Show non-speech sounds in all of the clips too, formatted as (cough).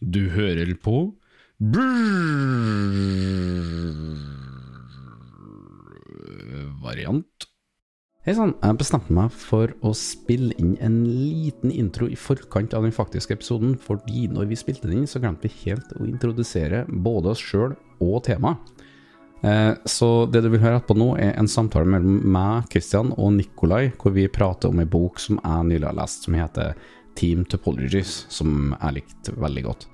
Du hører på Variant. Hei sann, jeg bestemte meg for å spille inn en liten intro i forkant av den faktiske episoden, fordi når vi spilte den inn, så glemte vi helt å introdusere både oss sjøl og temaet. Så det du vil høre etterpå nå, er en samtale mellom meg, Christian og Nikolai, hvor vi prater om ei bok som jeg nylig har lest, som heter Team Topologies, som jeg likte veldig godt.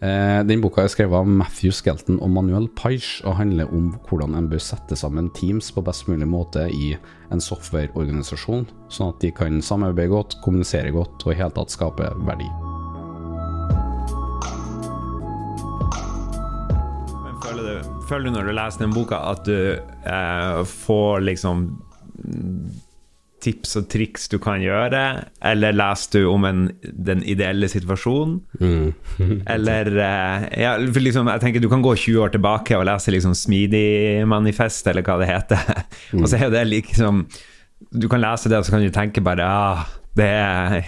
Eh, den boka er skrevet av Matthew Skelton og Manuel Paish, og handler om hvordan en bør sette sammen teams på best mulig måte i en softwareorganisasjon, sånn at de kan samarbeide godt, kommunisere godt og i hele tatt skape verdi. Føler du når du leser den boka at du eh, får liksom tips og triks du kan gjøre, eller leser du om en, den ideelle situasjonen? Mm. (laughs) eller eh, ja, liksom, jeg tenker Du kan gå 20 år tilbake og lese liksom Smidig-manifest, eller hva det heter. (laughs) og så er det liksom Du kan lese det, og så kan du tenke bare ah, det er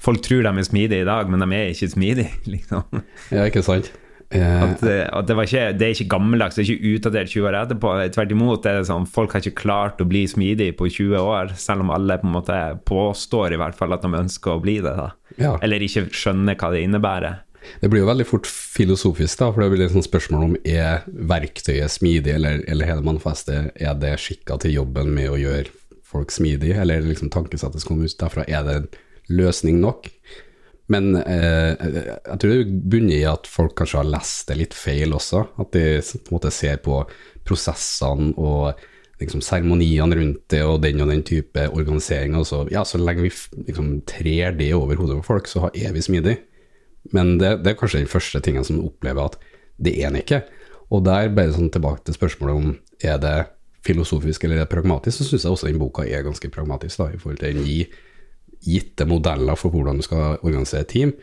Folk tror de er smidige i dag, men de er ikke smidige, (laughs) liksom. Ja, ikke sant? At, eh, at det, var ikke, det er ikke gammeldags, det er ikke utdatert 20 år etterpå. Tvert imot, det er sånn, folk har ikke klart å bli smidig på 20 år, selv om alle på en måte påstår i hvert fall at de ønsker å bli det. ja. Eller ikke skjønner hva det innebærer. Det blir jo veldig fort filosofisk, da, for det blir et sånt spørsmål om er verktøyet smidig, eller, eller hele manifestet, er det skikka til jobben med å gjøre folk smidige, eller liksom tankesettet som kommer ut derfra, er det en løsning nok? Men eh, jeg tror det bunner i at folk kanskje har lest det litt feil også, at de på en måte ser på prosessene og liksom seremoniene rundt det og den og den type organisering. Og så, ja, så lenge vi liksom trer det over hodet på folk, så er vi smidig. Men det, det er kanskje den første tingen som opplever at det er en ikke. Og der, bare sånn tilbake til spørsmålet om er det filosofisk eller er det pragmatisk, så syns jeg også den boka er ganske pragmatisk, da, i forhold til den gi gitte modeller for hvordan du skal organisere team,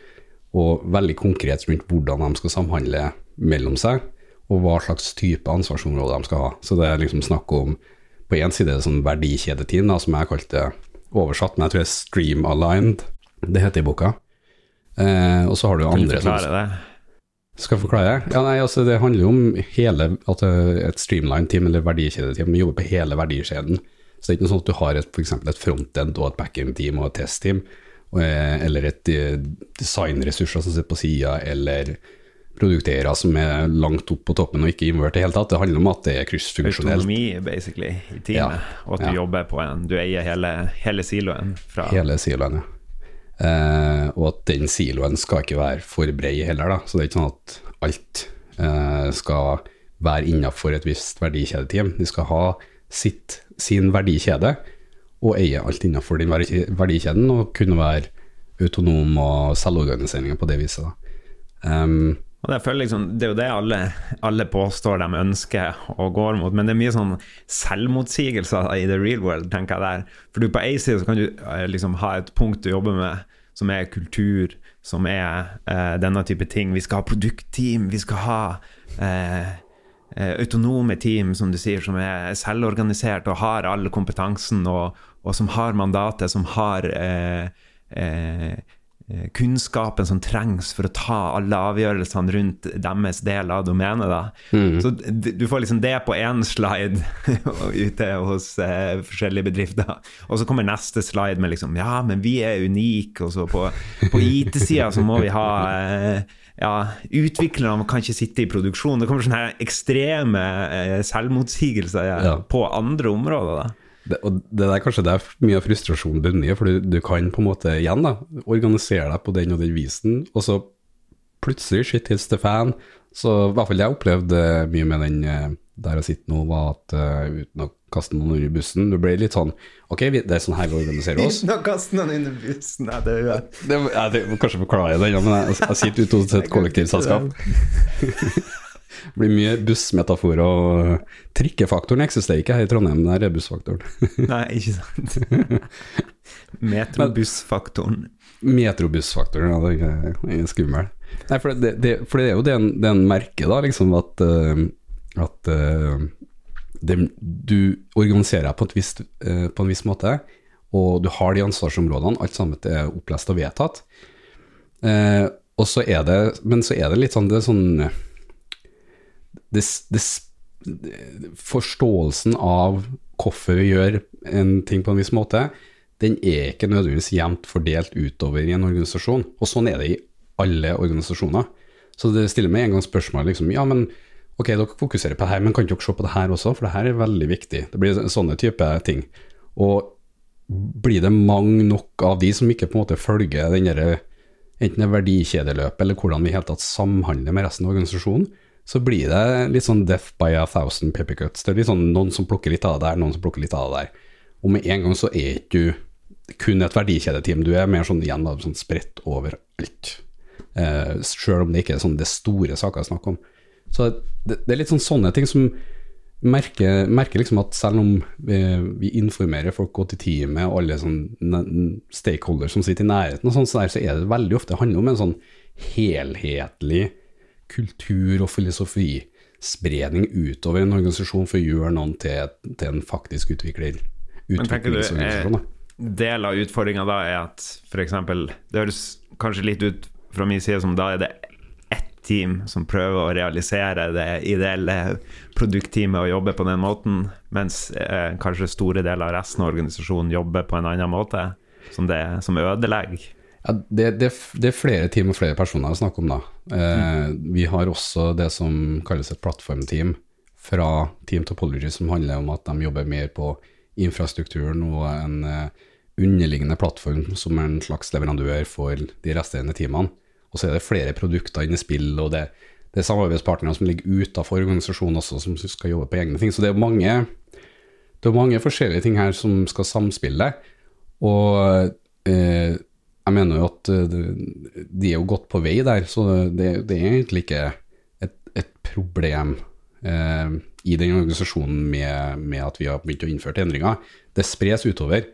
og veldig konkret rundt hvordan de skal samhandle mellom seg, og hva slags type ansvarsområde de skal ha. Så det er liksom snakk om på én side er det sånn verdikjedeteam, som jeg kalte det oversatt, men jeg tror det er stream aligned, det heter i boka. Eh, og så har du andre som skal jeg forklare? Ja, nei, altså Det handler jo om hele, at et streamline team eller verdikjedeteam jobber på hele verdikjeden. Så det er ikke noe sånn at du har et, for et frontend og et backend-team og et test-team, eh, eller et eh, designressurser som sitter på sida, eller produkteiere som er langt opp på toppen og ikke involvert i det hele tatt. Det handler om at det er kryssfunksjonelt. Autonomi, basically, i teamet. Ja, Og at du ja. jobber på en Du eier hele, hele siloen fra Hele siloen, ja. Eh, og at den siloen skal ikke være for bred heller, da. Så det er ikke sånn at alt eh, skal være innafor et visst verdikjedeteam. De skal ha sitt, sin verdikjede og eie alt innenfor den verdikjeden og kunne være autonom og selvorganisering på det viset. Um, liksom, Det er jo det alle, alle påstår de ønsker og går mot, men det er mye sånn selvmotsigelser i the real world, tenker jeg der. For du på én side så kan du eh, liksom ha et punkt du jobber med, som er kultur, som er eh, denne type ting. Vi skal ha produktteam, vi skal ha eh, autonome team, som du sier, som er selvorganisert og har all kompetansen, og, og som har mandatet, som har eh, eh, eh, kunnskapen som trengs for å ta alle avgjørelsene rundt deres del av domenet. Da. Så du får liksom det på én slide (laughs) ute hos eh, forskjellige bedrifter. Og så kommer neste slide med liksom Ja, men vi er unike. Og så på, på (laughs) IT-sida så må vi ha eh, ja, utviklerne kan ikke sitte i produksjon. Det kommer sånne ekstreme eh, selvmotsigelser Ja. på andre områder. da. det, og det er kanskje der mye av frustrasjonen bunner i, for du, du kan på en måte igjen da, organisere deg på den og den visen, og så plutselig shit hits the fan. Så i hvert fall jeg opplevde mye med den eh, der jeg sitter nå, var at uh, uten å kaste noen under bussen, du ble litt sånn Ok, det er sånn her vi organiserer oss. (laughs) Nå kaster noen under bussen. Nei, det er jo Det, jeg, det, kanskje forklare det, ja, men jeg, jeg sitter ute hos et kollektivselskap. Det (laughs) blir mye bussmetaforer, og trikkefaktoren eksisterer ikke her i Trondheim, der er bussfaktoren. (laughs) Nei, ikke sant. Metrobussfaktoren. Metrobussfaktoren, ja, det er- er skummel. Nei, for det, det, for det er jo det en, det en merker, da, liksom, at, eh, at eh, det, du organiserer deg på, eh, på en viss måte, og du har de ansvarsområdene, alt sammen er opplest og vedtatt. Eh, og så er det Men så er det litt sånn Det er sånn det, det, Forståelsen av hvorfor vi gjør en ting på en viss måte, den er ikke nødvendigvis jevnt fordelt utover i en organisasjon. Og sånn er det i alle organisasjoner. Så det stiller meg en gang spørsmål liksom, ja, men ok, dere fokuserer på det her, men kan ikke dere se på det her også, for det her er veldig viktig. Det blir sånne type ting. Og blir det mange nok av de som ikke på en måte følger den derre enten det verdikjedeløpet eller hvordan vi helt tatt samhandler med resten av organisasjonen, så blir det litt sånn death by a thousand papercuts. Det er litt sånn noen som plukker litt av det der, noen som plukker litt av det der. Og med en gang så er ikke du kun et verdikjedeteam, du er mer sånn igjen da, sånn spredt overalt. Eh, Sjøl om det ikke er sånn det store saker er snakk om. Så det, det, er litt sånn sånne ting som merker, merker liksom at selv om vi, vi, informerer folk godt i teamet og alle sånn stakeholders som sitter i nærheten, og sånn, så, der, så er det veldig ofte det handler om en sånn helhetlig kultur og filosofispredning utover en organisasjon for å gjøre noen til, til en faktisk utvikler. Men tenker du, er, Del av utfordringa da er at f.eks. Det høres kanskje litt ut fra min side som da er det team som prøver å realisere det ideelle produktteamet og jobber på den måten, mens eh, kanskje store deler av resten av organisasjonen jobber på en annen måte, som, det, som ødelegger. Ja, det, det, det, er flere team og flere personer å snakke om, da. Eh, mm. Vi har også det som kalles et plattformteam fra Team Topology, som handler om at de jobber mer på infrastrukturen og en eh, underliggende plattform som er en slags leverandør for de resterende teamene. Og så er det flere produkter inne i spill, og det, det er samarbeidspartnere som ligger utafor organisasjonen også, som skal jobbe på egne ting. Så det er mange, det er mange forskjellige ting her som skal samspille. Og eh, jeg mener jo at eh, de er jo godt på vei der, så det, det er egentlig ikke et, et problem eh, i den organisasjonen med, med, at vi har begynt å innføre endringer. Det spres utover.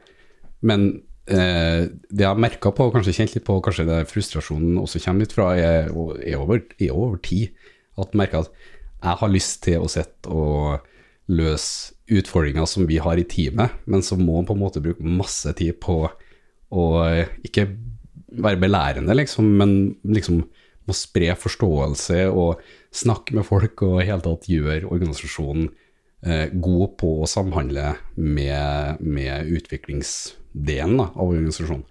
Men eh, det jeg har merka på, og kanskje kjent litt på, kanskje det frustrasjonen også kommer litt fra, er, er, over, er over, tid. At merker at jeg har lyst til å sitte og løse utfordringer som vi har i teamet, men så må man på en måte bruke masse tid på å ikke være belærende, liksom, men liksom må spre forståelse og snakke med folk og i hele tatt gjøre organisasjonen eh, god på å samhandle med, med utviklings delen da, av organisasjonen.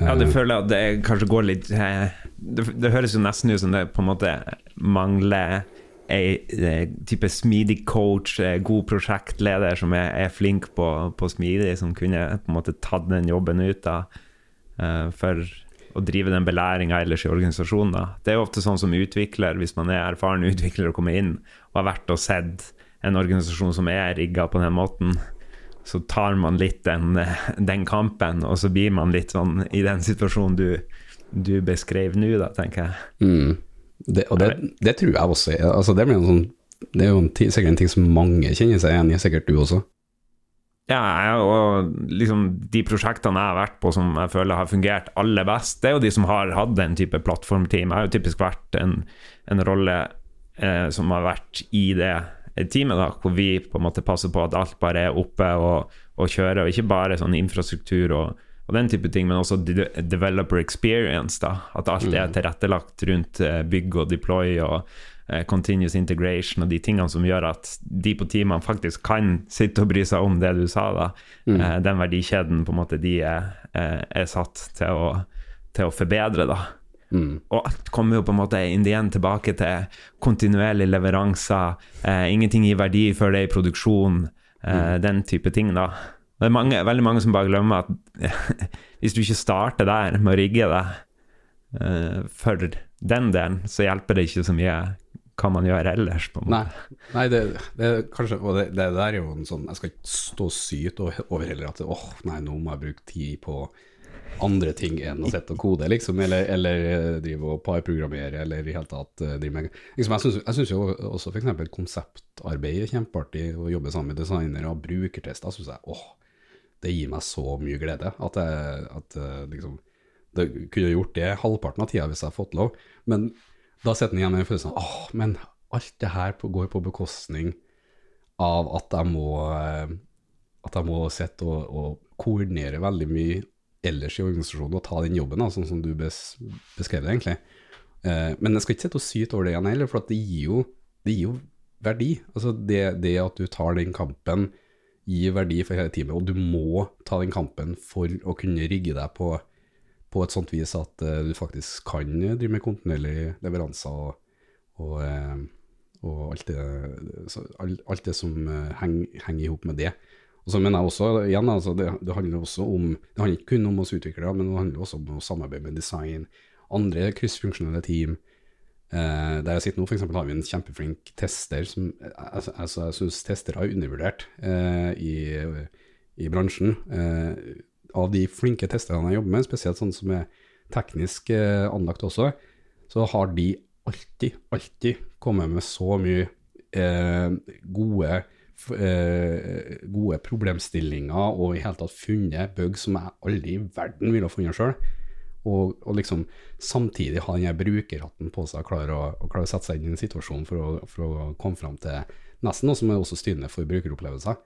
Ja, det eh, føler jeg at det kanskje går litt eh, det, det, høres jo nesten ut som det på en måte mangler ei eh, type smidig coach, god prosjektleder som er, er flink på, på, smidig, som kunne på en måte tatt den jobben ut da, for å drive den belæringa ellers i organisasjonen. Da. Det er jo ofte sånn som utvikler, hvis man er erfaren utvikler og kommer inn og har vært og sett en organisasjon som er rigga på den måten, så tar man litt den, den, kampen, og så blir man litt sånn i den situasjonen du, du beskrev nå, da, tenker jeg. Mm. Det, og det, det, tror jeg også altså det, sånn, det, er jo sikkert en ting som mange kjenner seg igjen i, sikkert du også. Ja, og liksom de prosjektene jeg har vært på som jeg føler har fungert aller best, det er jo de som har hatt den type plattformteam. Jeg har jo typisk vært en, en rolle eh, som har vært i det teamet, da, hvor vi på en måte passer på at alt bare er oppe og, og kjører, og ikke bare sånn infrastruktur og, og, den type ting, men også de developer experience. da, At alt er mm. tilrettelagt rundt eh, bygg og deploy og uh, continuous integration og de tingene som gjør at de på teamene faktisk kan sitte og bry seg om det du sa. da, mm. uh, Den verdikjeden på en måte de er, er satt til å, til å forbedre. da. Mm. Og alt kommer jo på en måte inn igjen tilbake til kontinuerlige leveranser. Eh, ingenting gir verdi før det er i produksjon. Eh, mm. Den type ting, da. Det er mange, veldig mange som bare glemmer at (laughs) hvis du ikke starter der med å rigge deg eh, for den delen, så hjelper det ikke så mye hva man gjør ellers. på en måte. Nei, nei det, det, kanskje, og det, det, der er jo en sånn Jeg skal ikke stå syt over heller at åh, nei, nå må jeg bruke tid på andre ting enn å sitte og kode, liksom, eller, eller eh, drive og parprogrammere, eller i hele tatt uh, drive med liksom, Jeg syns jo også f.eks. konseptarbeid er kjempeartig, å jobbe sammen med designere og brukertester, syns jeg åh, det gir meg så mye glede. At jeg at, uh, liksom det kunne gjort det halvparten av tida hvis jeg hadde fått lov, men da sitter en igjen med følelsen av åh, men alt det her går på bekostning av at jeg må at jeg må sitte og, og koordinere veldig mye ellers i organisasjonen og ta den jobben, da, sånn som du bes, beskrev det, egentlig. Eh, men jeg skal ikke sitte og syte over det igjen heller, for det gir, jo, det gir jo verdi. Altså det, det, at du tar den kampen, gir verdi for hele teamet, og du må ta den kampen for å kunne rigge deg på, på et sånt vis at uh, du faktisk kan drive med kontinuerlige leveranser og, og, uh, og alt, det, alt, det, som uh, henger, henger i hop med det. Og så mener jeg også, igjen, altså, det, det, handler også om, det handler ikke kun om oss utviklere, men det handler også om å samarbeide med design, andre kryssfunksjonelle team. Eh, der jeg sitter nå, f.eks. har vi en kjempeflink tester som altså, altså Jeg syns tester er undervurdert eh, i, i, bransjen. Eh, av de flinke testerne jeg jobber med, spesielt sånne som er teknisk eh, anlagt også, så har de alltid, alltid kommet med så mye eh, gode Eh, gode problemstillinger og i hele tatt funnet bug som jeg aldri i verden ville ha funnet sjøl. Og, og, liksom samtidig ha den brukerhatten på seg og klare å, klare å sette seg inn i en situasjon for å, for å komme fram til nesten noe som er også styrende for brukeropplevelser.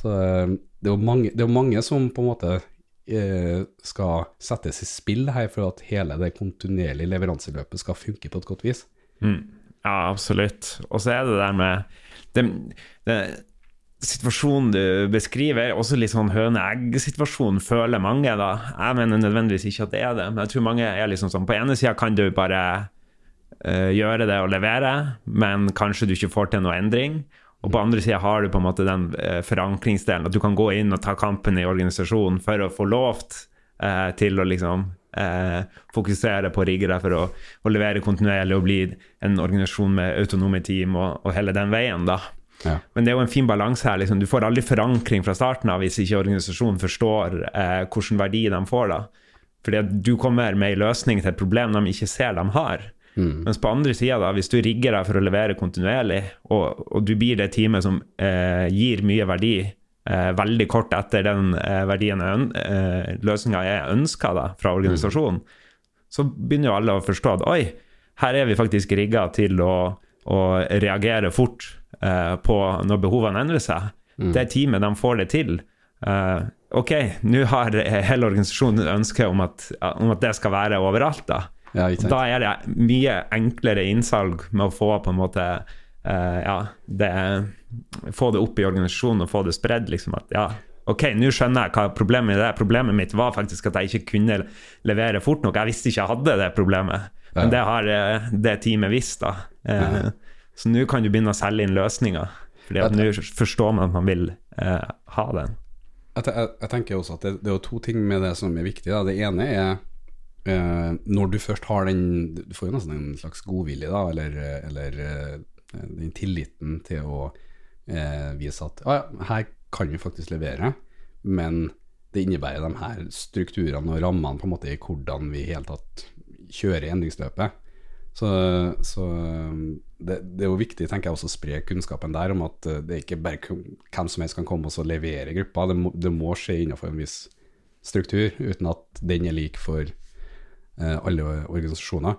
Så eh, det er jo mange, er mange som på en måte eh, skal settes i spill her for at hele det kontinuerlige leveranseløpet skal funke på et godt vis. Mm. Ja, absolutt. Og så er det der med det, det, situasjonen du beskriver, også litt sånn høne-egg-situasjonen, føler mange. da. Jeg mener nødvendigvis ikke at det er det, men jeg tror mange er liksom sånn På ene sida kan du bare uh, gjøre det og levere, men kanskje du ikke får til noe endring. Og på andre sida har du på en måte den uh, forankringsdelen, at du kan gå inn og ta kampen i organisasjonen for å få lovt uh, til å liksom fokusere på å rigge deg for å, å, levere kontinuerlig og bli en organisasjon med autonome team og, og hele den veien, da. Ja. Men det er jo en fin balanse her. Liksom. Du får aldri forankring fra starten av hvis ikke organisasjonen forstår eh, hvilken verdi de får. da. Fordi at du kommer med en løsning til et problem de ikke ser de har. Mm. Mens på andre sida, hvis du rigger deg for å levere kontinuerlig, og, og du blir det teamet som eh, gir mye verdi eh, veldig kort etter den eh, verdien eh, løsninga er ønska fra organisasjonen, mm. så begynner jo alle å forstå at oi, her er vi faktisk rigga til å, å reagere fort uh, på når behovene endrer seg. Mm. Det teamet, de får det til. Uh, ok, nå har hele organisasjonen ønske om at, om at det skal være overalt. Da ja, Da er det mye enklere innsalg med å få på en måte uh, ja, det, Få det opp i organisasjonen og få det spredd. Liksom at ja, ok, nå skjønner jeg hva problemet er. Problemet mitt var faktisk at jeg ikke kunne levere fort nok. Jeg visste ikke jeg hadde det problemet, men det har det teamet visst. da. Uh, så nå kan du begynne å selge inn løsninger, fordi at nå forstår man at man vil eh, ha den. Jeg, jeg, jeg, tenker også at det, det, er to ting med det som er viktig. Da. Det ene er eh, når du først har den Du får jo nesten en slags godvilje, da, eller, eller eh, den tilliten til å eh, vise at ah, ja, her kan vi faktisk levere, men det innebærer de her strukturene og rammene på en måte i hvordan vi i hele tatt kjører endringsløpet. Så, så det, det, er jo viktig tenker jeg også å spre kunnskapen der om at eh, det ikke bare hvem som helst kan komme og levere gruppa. Det må, det må skje innenfor en viss struktur, uten at den er lik for uh, alle organisasjoner.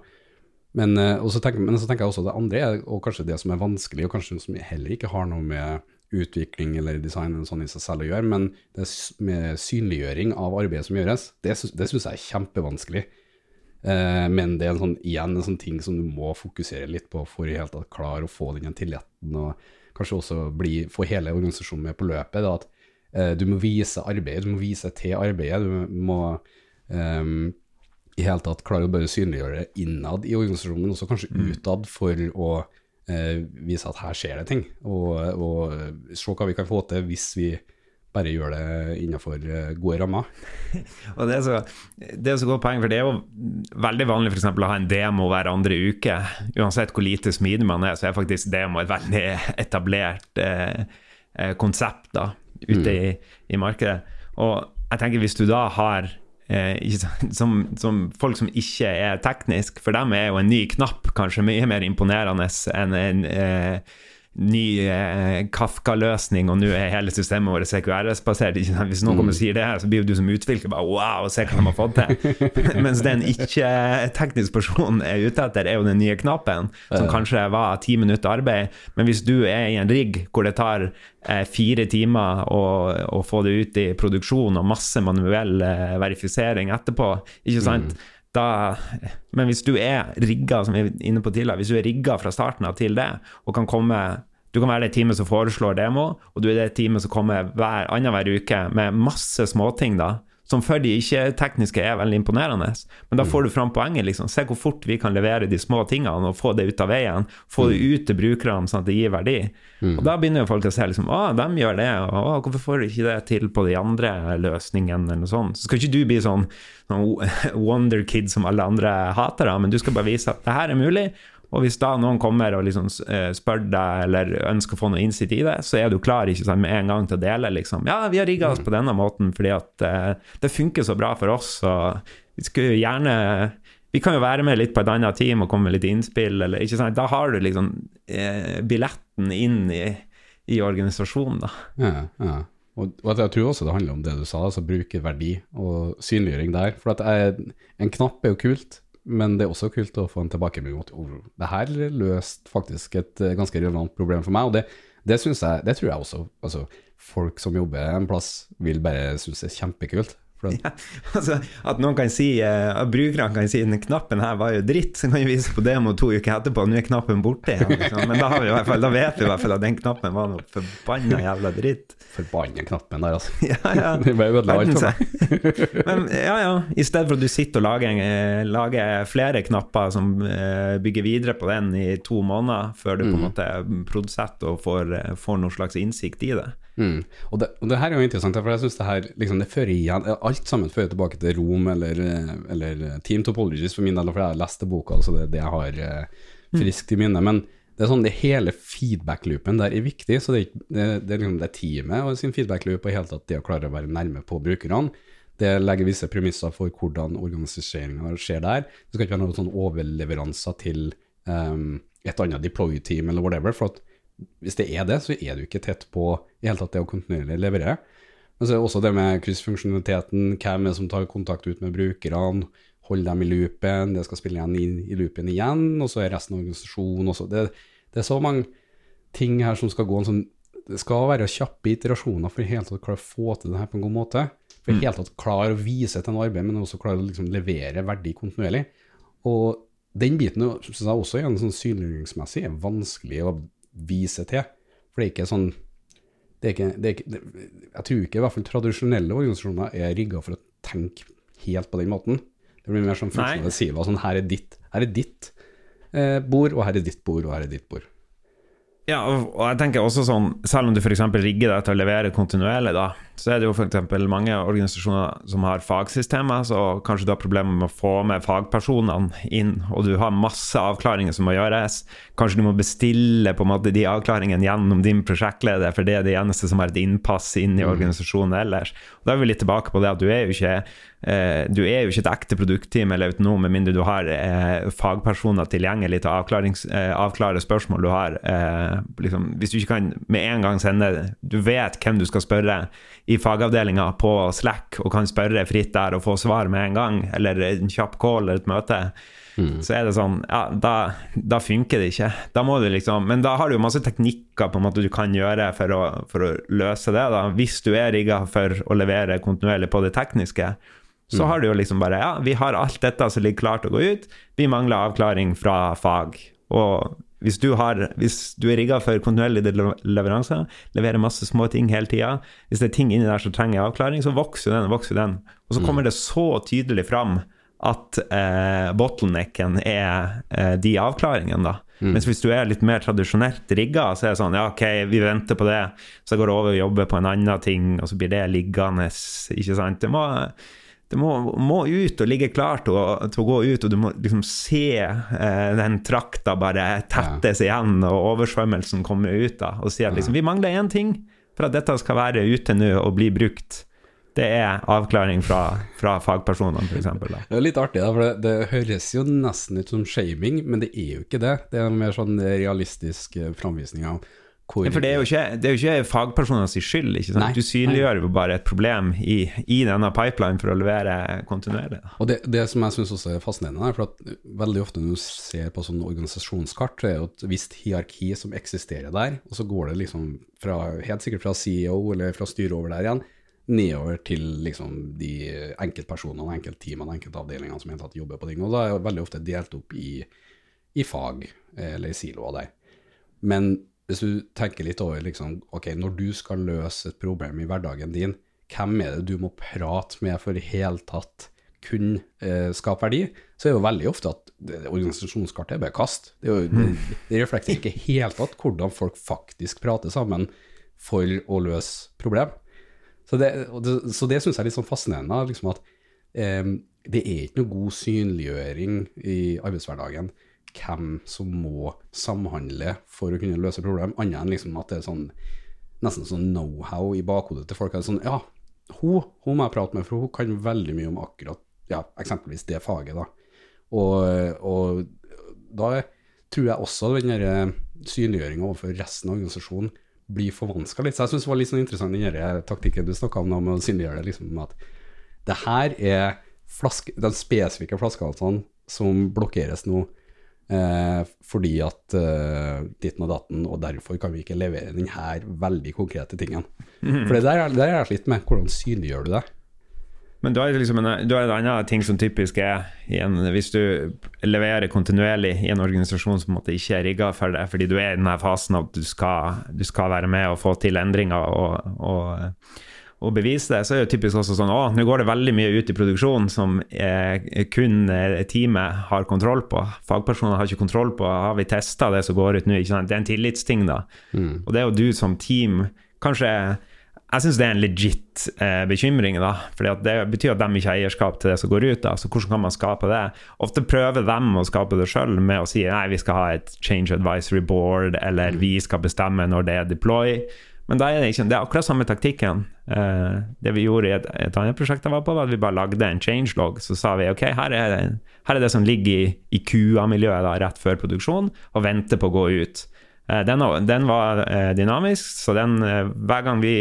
Men, uh, så tenker, men, så tenker, jeg også det andre, og kanskje det som er vanskelig, og kanskje som heller ikke har noe med utvikling eller design eller sånn i seg selv å gjøre, men det med synliggjøring av arbeidet som gjøres, det, det syns jeg er kjempevanskelig. Eh, men det er en sånn, igjen en sånn ting som du må fokusere litt på for i hele tatt klare å få den tilliten, og kanskje også bli, få hele organisasjonen med på løpet. Da, at eh, du må vise arbeidet, du må vise til arbeidet. Du må um, i hele tatt klare å bare synliggjøre det innad i organisasjonen, men også kanskje mm. utad for å uh, vise at her skjer det ting, og, og se hva vi kan få til hvis vi bare gjør det innenfor eh, gode rammer. (laughs) og det er, så, det er så godt poeng, for det er jo veldig vanlig for eksempel, å ha en demo hver andre uke. Uansett hvor lite smidig man er, så er faktisk demo et veldig etablert eh, eh konsept da, ute mm. i, i, markedet. Og jeg tenker hvis du da har eh, (laughs) som, som, folk som ikke er teknisk, for dem er jo en ny knapp kanskje mye mer imponerende enn en eh, ny eh, Kafka-løsning, og nå er hele systemet vårt CQRS-basert. Hvis noen kommer og sier det, så blir du som utvikler bare wow, se hva de har fått til. (laughs) Mens den ikke-teknisk personen er ute etter, er jo den nye knappen, som kanskje var ti minutter arbeid. Men hvis du er i en rigg hvor det tar eh, fire timer å, å, få det ut i produksjon, og masse manuell eh, verifisering etterpå, ikke sant? Mm. Da, men hvis du er rigga som vi er inne på tidligere, hvis du er rigga fra starten av til det, og kan komme du kan være det teamet som foreslår demo, og du er det teamet som kommer hver annenhver uke med masse småting, da, som for de ikke-tekniske er veldig imponerende. Men da får du fram poenget. liksom. Se hvor fort vi kan levere de små tingene og få det ut av veien. Få det ut til brukerne sånn at det gir verdi. Mm. Og Da begynner jo folk å se liksom, å, de gjør det, og hvorfor får du ikke det til på de andre løsningene? eller noe sånt. Så skal ikke du bli sånn, sånn (laughs) wonder kid som alle andre hater, da, men du skal bare vise at det her er mulig, og hvis da noen kommer og liksom eh, spør deg eller ønsker å få noe innsikt i det, så er du klar ikke sant, med en gang til å dele. liksom, Ja, vi har rigga oss på denne måten fordi at uh, det funker så bra for oss. og vi skulle gjerne vi kan jo være med litt på et annet team og komme med litt innspill. Eller, ikke sant? Da har du liksom eh, billetten inn i, i organisasjonen. da. Ja, ja. Og, og, jeg tror også det handler om det du sa, altså bruke verdi og synliggjøring der. For at jeg, en knapp er jo kult, men det er også kult å få en tilbakemelding at oh, det her løste faktisk et uh, ganske relevant problem for meg. Og det, det, jeg, det tror jeg også altså, folk som jobber en plass, vil bare synes er kjempekult. Ja, (laughs) altså, at noen kan si, uh, brukerne kan si den knappen her var jo dritt, så kan vi vise på demo to uker etterpå, nå er knappen borte igjen. Liksom. Men da, vi fall, da, vet vi i hvert fall at den knappen var noe forbanna jævla dritt. Forbanna knappen der, altså. (laughs) Ja, ja. (laughs) det ble ødela alt for meg. Men ja, ja. I stedet for at du sitter og lager, eh, lager flere knapper som uh, bygger videre på den i to måneder, før du mm. på en mm. måte produsetter og får, får noen slags innsikt i det. Mm. Og, det, og, det, her er jo interessant, for jeg synes det her liksom, det fører igjen Alt sammen fører tilbake til Rom eller, eller Team Topologies for min del, for jeg har lest boka, så det er det jeg har eh, friskt i minne. Men det er sånn, det hele feedback-loopen der er viktig. så Det, det, det er liksom det teamet og sin feedback-loop og helt at det å klare å være nærme på brukerne. Det legger visse premisser for hvordan organiseringen skjer der. Det skal ikke være noen sånn overleveranser til um, et annet deploy-team eller whatever. for at hvis det er det, så er du ikke tett på i hele tatt det å kontinuerlig levere. Men så er det også det med kryssfunksjonaliteten, hvem er det som tar kontakt ut med brukerne, holde dem i loopen, det skal spille igjen i, i loopen igjen, og så er resten av organisasjonen også. Det, det, er så mange ting her som skal gå en sånn Det skal være kjappe iterasjoner for i hele tatt å klare å få til det her på en god måte. For i mm. hele tatt klare å vise til en arbeid, men også klare å liksom levere verdi kontinuerlig. Og den biten synes jeg også igjen sånn synliggjøringsmessig er vanskelig å vise til. For det er ikke sånn det er ikke, det er ikke, det, Jeg tror ikke i hvert fall tradisjonelle organisasjoner er rigga for å tenke helt på den måten. Det blir mer som funksjonelle siver. Sånn, her er ditt, her er ditt eh, bord, og her er ditt bord, og her er ditt bord. Ja, og jeg tenker også sånn, Selv om du f.eks. rigger deg til å levere kontinuerlig, da, så er det jo f.eks. mange organisasjoner som har fagsystemer, så kanskje du har problemer med å få med fagpersonene inn, og du har masse avklaringer som må gjøres. Kanskje du må bestille på en måte de avklaringene gjennom din prosjektleder, for det er det eneste som har et innpass inn i mm. organisasjonen ellers. Og Da er vi litt tilbake på det at du er jo ikke eh, du er jo ikke et ekte produktteam eller autonom med mindre du har eh, fagpersoner tilgjengelig til å eh, avklare spørsmål du har. Eh, liksom, hvis du ikke kan med en gang sende Du vet hvem du skal spørre i fagavdelinga på Slack og kan spørre fritt der og få svar med en gang, eller en kjapp call eller et møte, mm. så er det sånn Ja, da, da, funker det ikke. Da må du liksom Men da har du jo masse teknikker på en måte du kan gjøre for å, for å løse det. da Hvis du er rigga for å levere kontinuerlig på det tekniske, så mm. har du jo liksom bare Ja, vi har alt dette som ligger klart å gå ut. Vi mangler avklaring fra fag. Og hvis du, har, hvis du er rigga for kontinuerlige leveranser, leverer masse små ting hele tida, hvis det er ting inni der som trenger avklaring, så vokser den og vokser den. Og så mm. kommer det så tydelig fram at eh, bottlenecken er eh, de avklaringene, da. Mm. Mens hvis du er litt mer tradisjonelt rigga, så er det sånn ja, ok, vi venter på det, så går det over og jobber på en annen ting, og så blir det liggende, ikke sant. Det må det må, må, ut og ligge klart til å, gå ut, og du må liksom se eh, den trakta bare tettes ja. igjen, og oversvømmelsen komme ut. da, Og si at liksom, vi mangler én ting for at dette skal være ute nå og bli brukt. Det er avklaring fra, fra fagpersonene, f.eks. Det er litt artig, da, for det, det, høres jo nesten ut som shaming, men det er jo ikke det. Det er en mer sånn realistisk eh, framvisning av hvor ja, For det er jo ikke, det er jo ikke fagpersonenes skyld. ikke sant? Nei, du synliggjør jo bare et problem i, i, denne pipeline for å levere kontinuerlig. Og Det, det som jeg syns også er fascinerende, er for at veldig ofte når du ser på sånne organisasjonskart, er jo et visst hierarki som eksisterer der, og så går det liksom fra, helt sikkert fra CEO eller fra styret over der igjen, nedover til liksom de enkeltpersonene, enkeltteamene, enkeltavdelingene som helt tatt jobber på ting. Og da er det veldig ofte delt opp i, i fag eller i siloer der. Men hvis du tenker litt over liksom, ok, når du skal løse et problem i hverdagen din, hvem er det du må prate med for i hele tatt kun eh, skape verdi, så er det jo veldig ofte at organisasjonskartet er bare kast. Det, jo, det, det reflekterer ikke helt tatt hvordan folk faktisk prater sammen for å løse problem. Så det, det, så det syns jeg er litt sånn fascinerende. Liksom at eh, det er ikke noe god synliggjøring i arbeidshverdagen hvem som må samhandle for å kunne løse problem, annet enn liksom at det er sånn nesten sånn know-how i bakhodet til folk. Sånn, ja, hun, hun, må jeg prate med, for hun kan veldig mye om akkurat ja, eksempelvis det faget. da. Og, og da tror jeg også den synliggjøringa overfor resten av organisasjonen blir forvanska litt. Så jeg syns det var litt sånn interessant den taktikken du snakka om, med å synliggjøre det. liksom at det her er flaske, de spesifikke flaskehalsene som blokkeres nå Eh, fordi at eh, ditten og datten, og derfor kan vi ikke levere denne veldig konkrete tingen. Mm. For det der, der er jeg litt med. Hvordan synliggjør du det? Men da er det liksom en, da en annen ting som typisk er igjen, Hvis du leverer kontinuerlig i en organisasjon som måtte ikke er rigga for det, fordi du er i denne fasen at du skal, du skal være med og få til endringer og, og å bevise det, så er det typisk også sånn å, nå går det veldig mye ut i produksjon som eh, kun teamet har kontroll på. Fagpersoner har ikke kontroll på har vi testa det som går ut nå. Det er en tillitsting, da. Mm. Og det er jo du som team kanskje jeg syns det er en legit eh, bekymring. da, for Det betyr at de ikke har eierskap til det som går ut. da, så Hvordan kan man skape det? Ofte prøver de å skape det sjøl med å si nei, vi skal ha et change advisory board, eller vi skal bestemme når det er deploy. Men da er det, ikke, det er akkurat samme taktikken. Uh, det vi gjorde i et, et, annet prosjekt jeg var på, var at vi bare lagde en changelog. Så sa vi ok, her er det, her er det som ligger i, i QA-miljøet rett før produksjon, og venter på å gå ut. Uh, den, den, var uh, dynamisk, så den, hver gang vi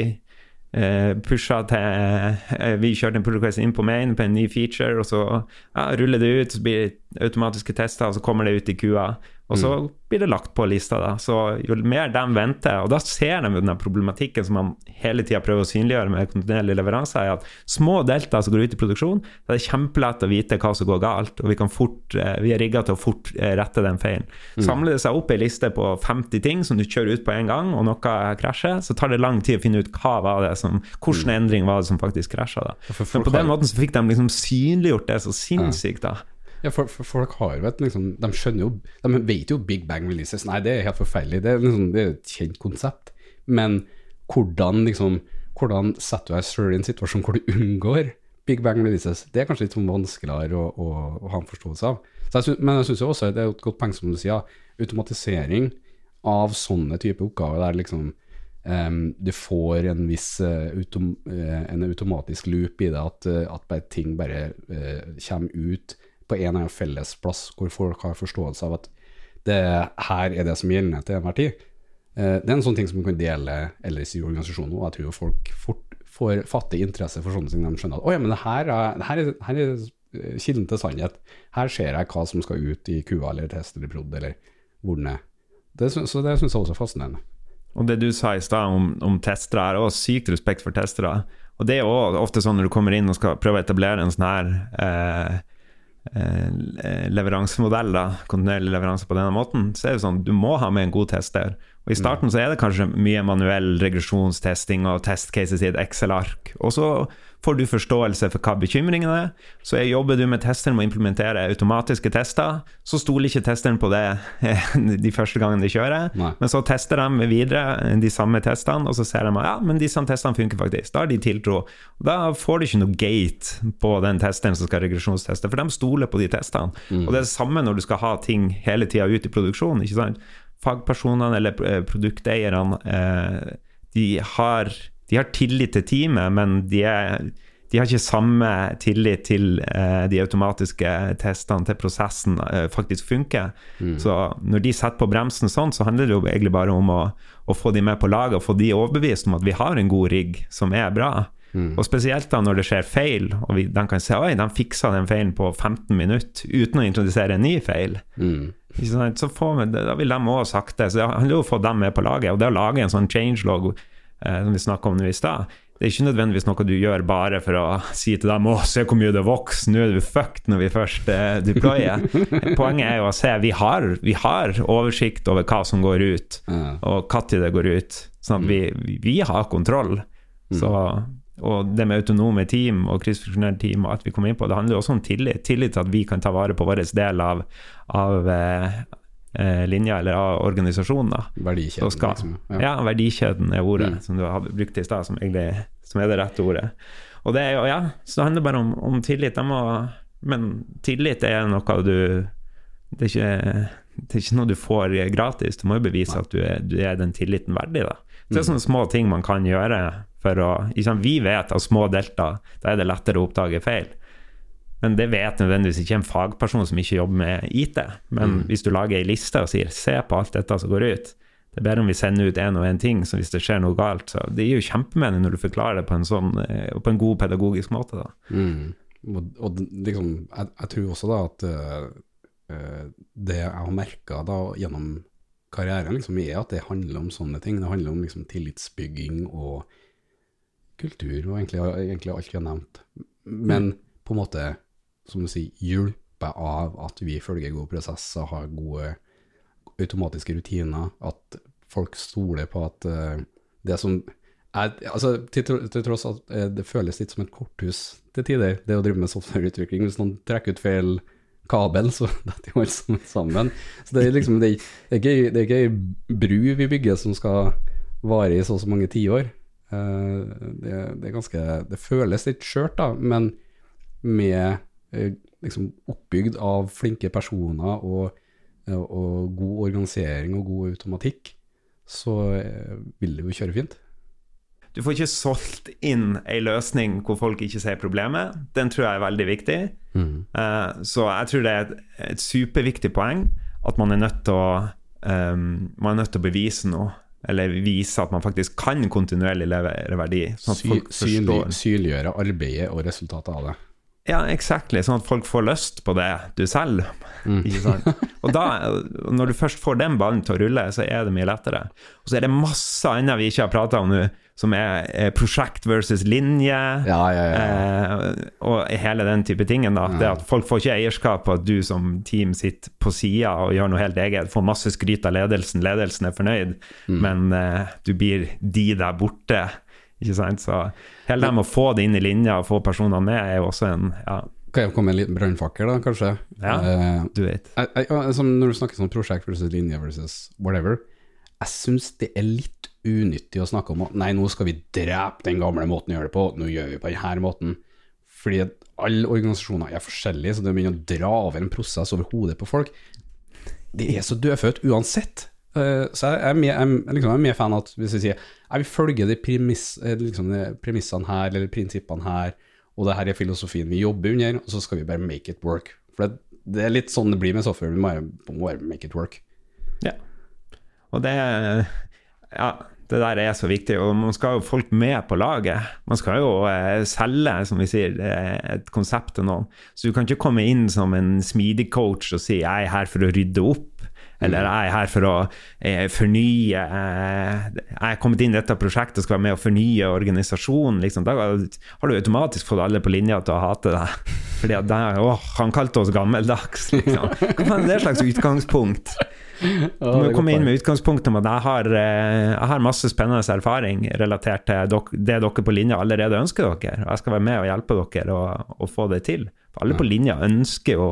pusha til Vi kjørte en pull request inn på main på en ny feature, og så ja, ruller det ut, så blir det automatiske tester, og så kommer det ut i kua. Og så mm. blir det lagt på lista, da. Så jo mer de venter, og da ser de den problematikken som man hele tida prøver å synliggjøre med kontinuerlig leveranse, er at små delta som går ut i produksjon, da er det kjempelett å vite hva som går galt, og vi, kan fort, eh, vi er rigga til å fort eh, rette den feilen. Mm. Samler det seg opp ei liste på 50 ting som du kjører ut på en gang, og noe krasjer, så tar det lang tid å finne ut hva var det som, hvilken mm. endring var det som faktisk krasja. Men på den måten så fikk de liksom synliggjort det så sinnssykt, da. Ja, for, for, folk har jo et liksom, De skjønner jo De vet jo Big Bang Releases. Nei, det er helt forferdelig. Det er, liksom, det er et kjent konsept. Men hvordan liksom Hvordan setter du deg selv i en situasjon hvor du unngår Big Bang Releases? Det er kanskje litt sånn vanskeligere å, å, å, ha en forståelse av. Jeg synes, men jeg syns også det er et godt poeng, som du sier, automatisering av sånne type oppgaver der liksom Um, du får en viss uh, autom, uh, en automatisk loop i det, at, uh, at ting bare kommer ut på en eller annen felles plass hvor folk har forståelse av at det her er det som gjelder til enhver tid. Eh, det er en sånn ting som man kan dele ellers i organisasjonen, og jeg tror folk fort får fattig interesse for sånne ting. De skjønner at å ja, men det her er, her er, er eh, kilden til sannhet. Her ser jeg hva som skal ut i kua eller test eller prod, eller hvor den er. Det, så det syns jeg også er fascinerende. Og det du sa i stad om, om testere, har også sykt respekt for testere. Og det er også ofte sånn når du kommer inn og skal prøve å etablere en sånn her eh, Eh, leveransemodell, da, kontinuerlig leveranse på denne måten, så er det sånn du må ha med en god tester. Og I starten så er det kanskje mye manuell regresjonstesting og testcases i et Excel-ark. Og så får du forståelse for hva bekymringene er. Så jobber du med testeren med å implementere automatiske tester. Så stoler ikke testeren på det (laughs) de første gangene de kjører. Nei. Men så tester de videre de samme testene, og så ser de at ja, men disse testene funker faktisk. Da har de tiltro. Da får du ikke noe gate på den testeren som skal regresjonsteste, for de stoler på de testene. Mm. Og det er det samme når du skal ha ting hele tida ut i produksjon. ikke sant? Fagpersonene eller produkteierne, eh, de har de har tillit til teamet, men de, er, de har ikke samme tillit til eh, de automatiske testene, til prosessen eh, faktisk funker. Så når de setter på bremsen sånn, så handler det jo egentlig bare om å, å få de med på laget og få de overbevist om at vi har en god rigg som er bra. Og spesielt da når det skjer feil, og vi, de kan se oi, de fiksa den feilen på 15 minutter uten å introdusere en ny feil. Sant? Så får vi, da vil de òg sakte. Så det handler jo om å få dem med på laget. Og det å lage en sånn changelog eh, som vi snakka om nå i stad, det er ikke nødvendigvis noe du gjør bare for å (laughs) si til dem å, se hvor mye det vokser, nå er du fucked når vi først eh, deployer. (laughs) Poenget er jo å se vi har, vi har oversikt over hva som går ut, og når det går ut. Sånn at vi, vi, vi har kontroll. Så, og det med autonome team og kryssfunksjonelle team og at vi kommer inn på, det handler jo også om tillit. Tillit til at vi kan ta vare på vår del av, av eh, eh, linja eller av organisasjonen. Verdikjeden, skal, liksom. ja. verdikjeden er ordet Mm. som du har brukt i stad, som egentlig som er det rette ordet. Og det er jo, ja, så det handler bare om, om tillit. Må, men tillit er noe du det er, ikke, det er ikke noe du får gratis. Du må jo bevise at du er, du er den tilliten verdig. Da. Så det er sånne små ting man kan gjøre for å liksom, Vi vet at små delta, da er det lettere å oppdage feil. Men det vet nødvendigvis ikke en fagperson som ikke jobber med IT. Men hvis du lager ei liste og sier 'se på alt dette som går ut', det er bedre om vi sender ut én og én ting, så hvis det skjer noe galt. Så det gir jo kjempemening når du forklarer det på en, sånn, eh, på en god pedagogisk måte. da. Mm. Og, og liksom, jeg, jeg tror også da at eh, det jeg har merka gjennom karrieren, liksom, er at det handler om sånne ting. Det handler om liksom, tillitsbygging og kultur, og egentlig, egentlig alt jeg har nevnt. Men på en måte, som du sier, hjulpet av at vi følger gode prosesser, har gode automatiske rutiner, at folk stoler på at uh, det som er, altså, til, til tross at eh, det føles litt som et korthus til tider, det å drive med softwareutvikling. Hvis noen trekker ut feil kabel, så (laughs) detter jo alt sammen. Så det er liksom, det er, det er ikke, ei bru vi bygger som skal vare i så og så mange tiår. Eh, det, det er ganske, det føles litt skjørt da, men med eh, liksom oppbygd av flinke personer og, og god organisering og god automatikk, så eh, vil det jo kjøre fint. Du får ikke solgt inn ei løsning hvor folk ikke ser problemet. Den tror jeg er veldig viktig. Eh, så jeg tror det er et, et superviktig poeng at man er nødt til å um, Man er nødt til å bevise noe. Eller vise at man faktisk kan kontinuerlig levere verdi. Sånn Sy, synlig, synliggjøre arbeidet og resultatet av det. Ja, exactly. Sånn at folk får lyst på det du selger. Mm. Og da, når du først får den ballen til å rulle, så er det mye lettere. Og så er det masse annet vi ikke har prata om nå, som er prosjekt versus linje. Ja, ja, ja. Eh, og hele den type tingen. da, det at Folk får ikke eierskap på at du som team sitter på sida og gjør noe helt eget. Får masse skryt av ledelsen, ledelsen er fornøyd, Mm. men eh, du blir de der borte. Ikke sant? Så hele det med å få det inn i linja og få personene med, er jo også en Ja, Kan jeg komme med en liten brannfakkel, da, kanskje? Ja. Eh, du vet. jeg, jeg, jeg, når du snakker sånn prosjekt versus linje versus whatever, jeg syns det er litt unyttig å snakke om at nei, nå skal vi drepe den gamle måten å gjøre det på, nå gjør vi på denne måten. Fordi alle organisasjoner er forskjellige, så det å begynne å dra over en prosess over hodet på folk, det er så dødfødt uansett. Eh, så jeg er mer, er liksom, er fan av at hvis vi sier jeg vil følge de, premiss, eh, liksom, de premissene her, eller prinsippene her, og det her er filosofien vi jobber under, og så skal vi bare make it work. For det, det er litt sånn det blir med software, vi må bare, make it work. Ja. Og det Ja, det der er så viktig. Og man skal jo folk med på laget. Man skal jo eh, selge, som vi sier, eh, et konsept til noen. Så du kan ikke komme inn som en smidig coach og si 'jeg er her for å rydde opp'. Eller 'jeg er her for å eh, fornye eh, 'Jeg er kommet inn i dette prosjektet og skal være med å fornye organisasjonen'. Liksom. Da har du automatisk fått alle på linja til å hate deg. Fordi at det, 'Å, han kalte oss gammeldags, liksom. Hva er det slags utgangspunkt? Du må komme inn med utgangspunkt om at jeg har, eh, jeg har masse spennende erfaring relatert til det dere på linja allerede ønsker dere. Og jeg skal være med og hjelpe dere å, få det til. For alle på linja ønsker jo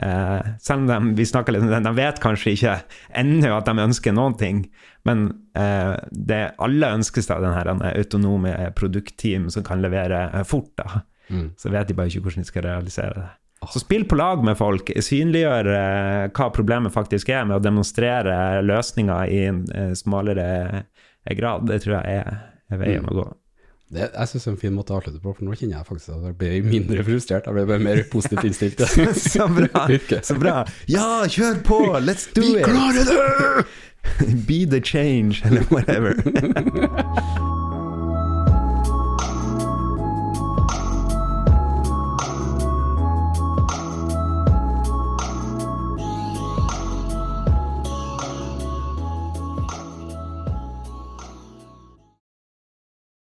eh, Selv om de, vi snakker litt om det, de vet kanskje ikke ennå at de ønsker noen ting, men eh, det alle ønsker seg denne autonome produktteam som kan levere fort. da. Så vet de bare ikke hvordan de skal realisere det. Så spill på lag med folk. Synliggjør eh, hva problemet faktisk er, med å demonstrere løsninger i en eh, smalere eh, grad. Det tror jeg er, er veien å gå. Det, jeg syns det er en fin måte å avslutte på, for nå kjenner jeg faktisk at jeg blir mindre frustrert. Jeg blir bare mer positivt innstilt. (laughs) Så bra! (laughs) Så bra. Ja, kjør på! Let's do Vi it! klarer det! (laughs) Be the change, eller whatever.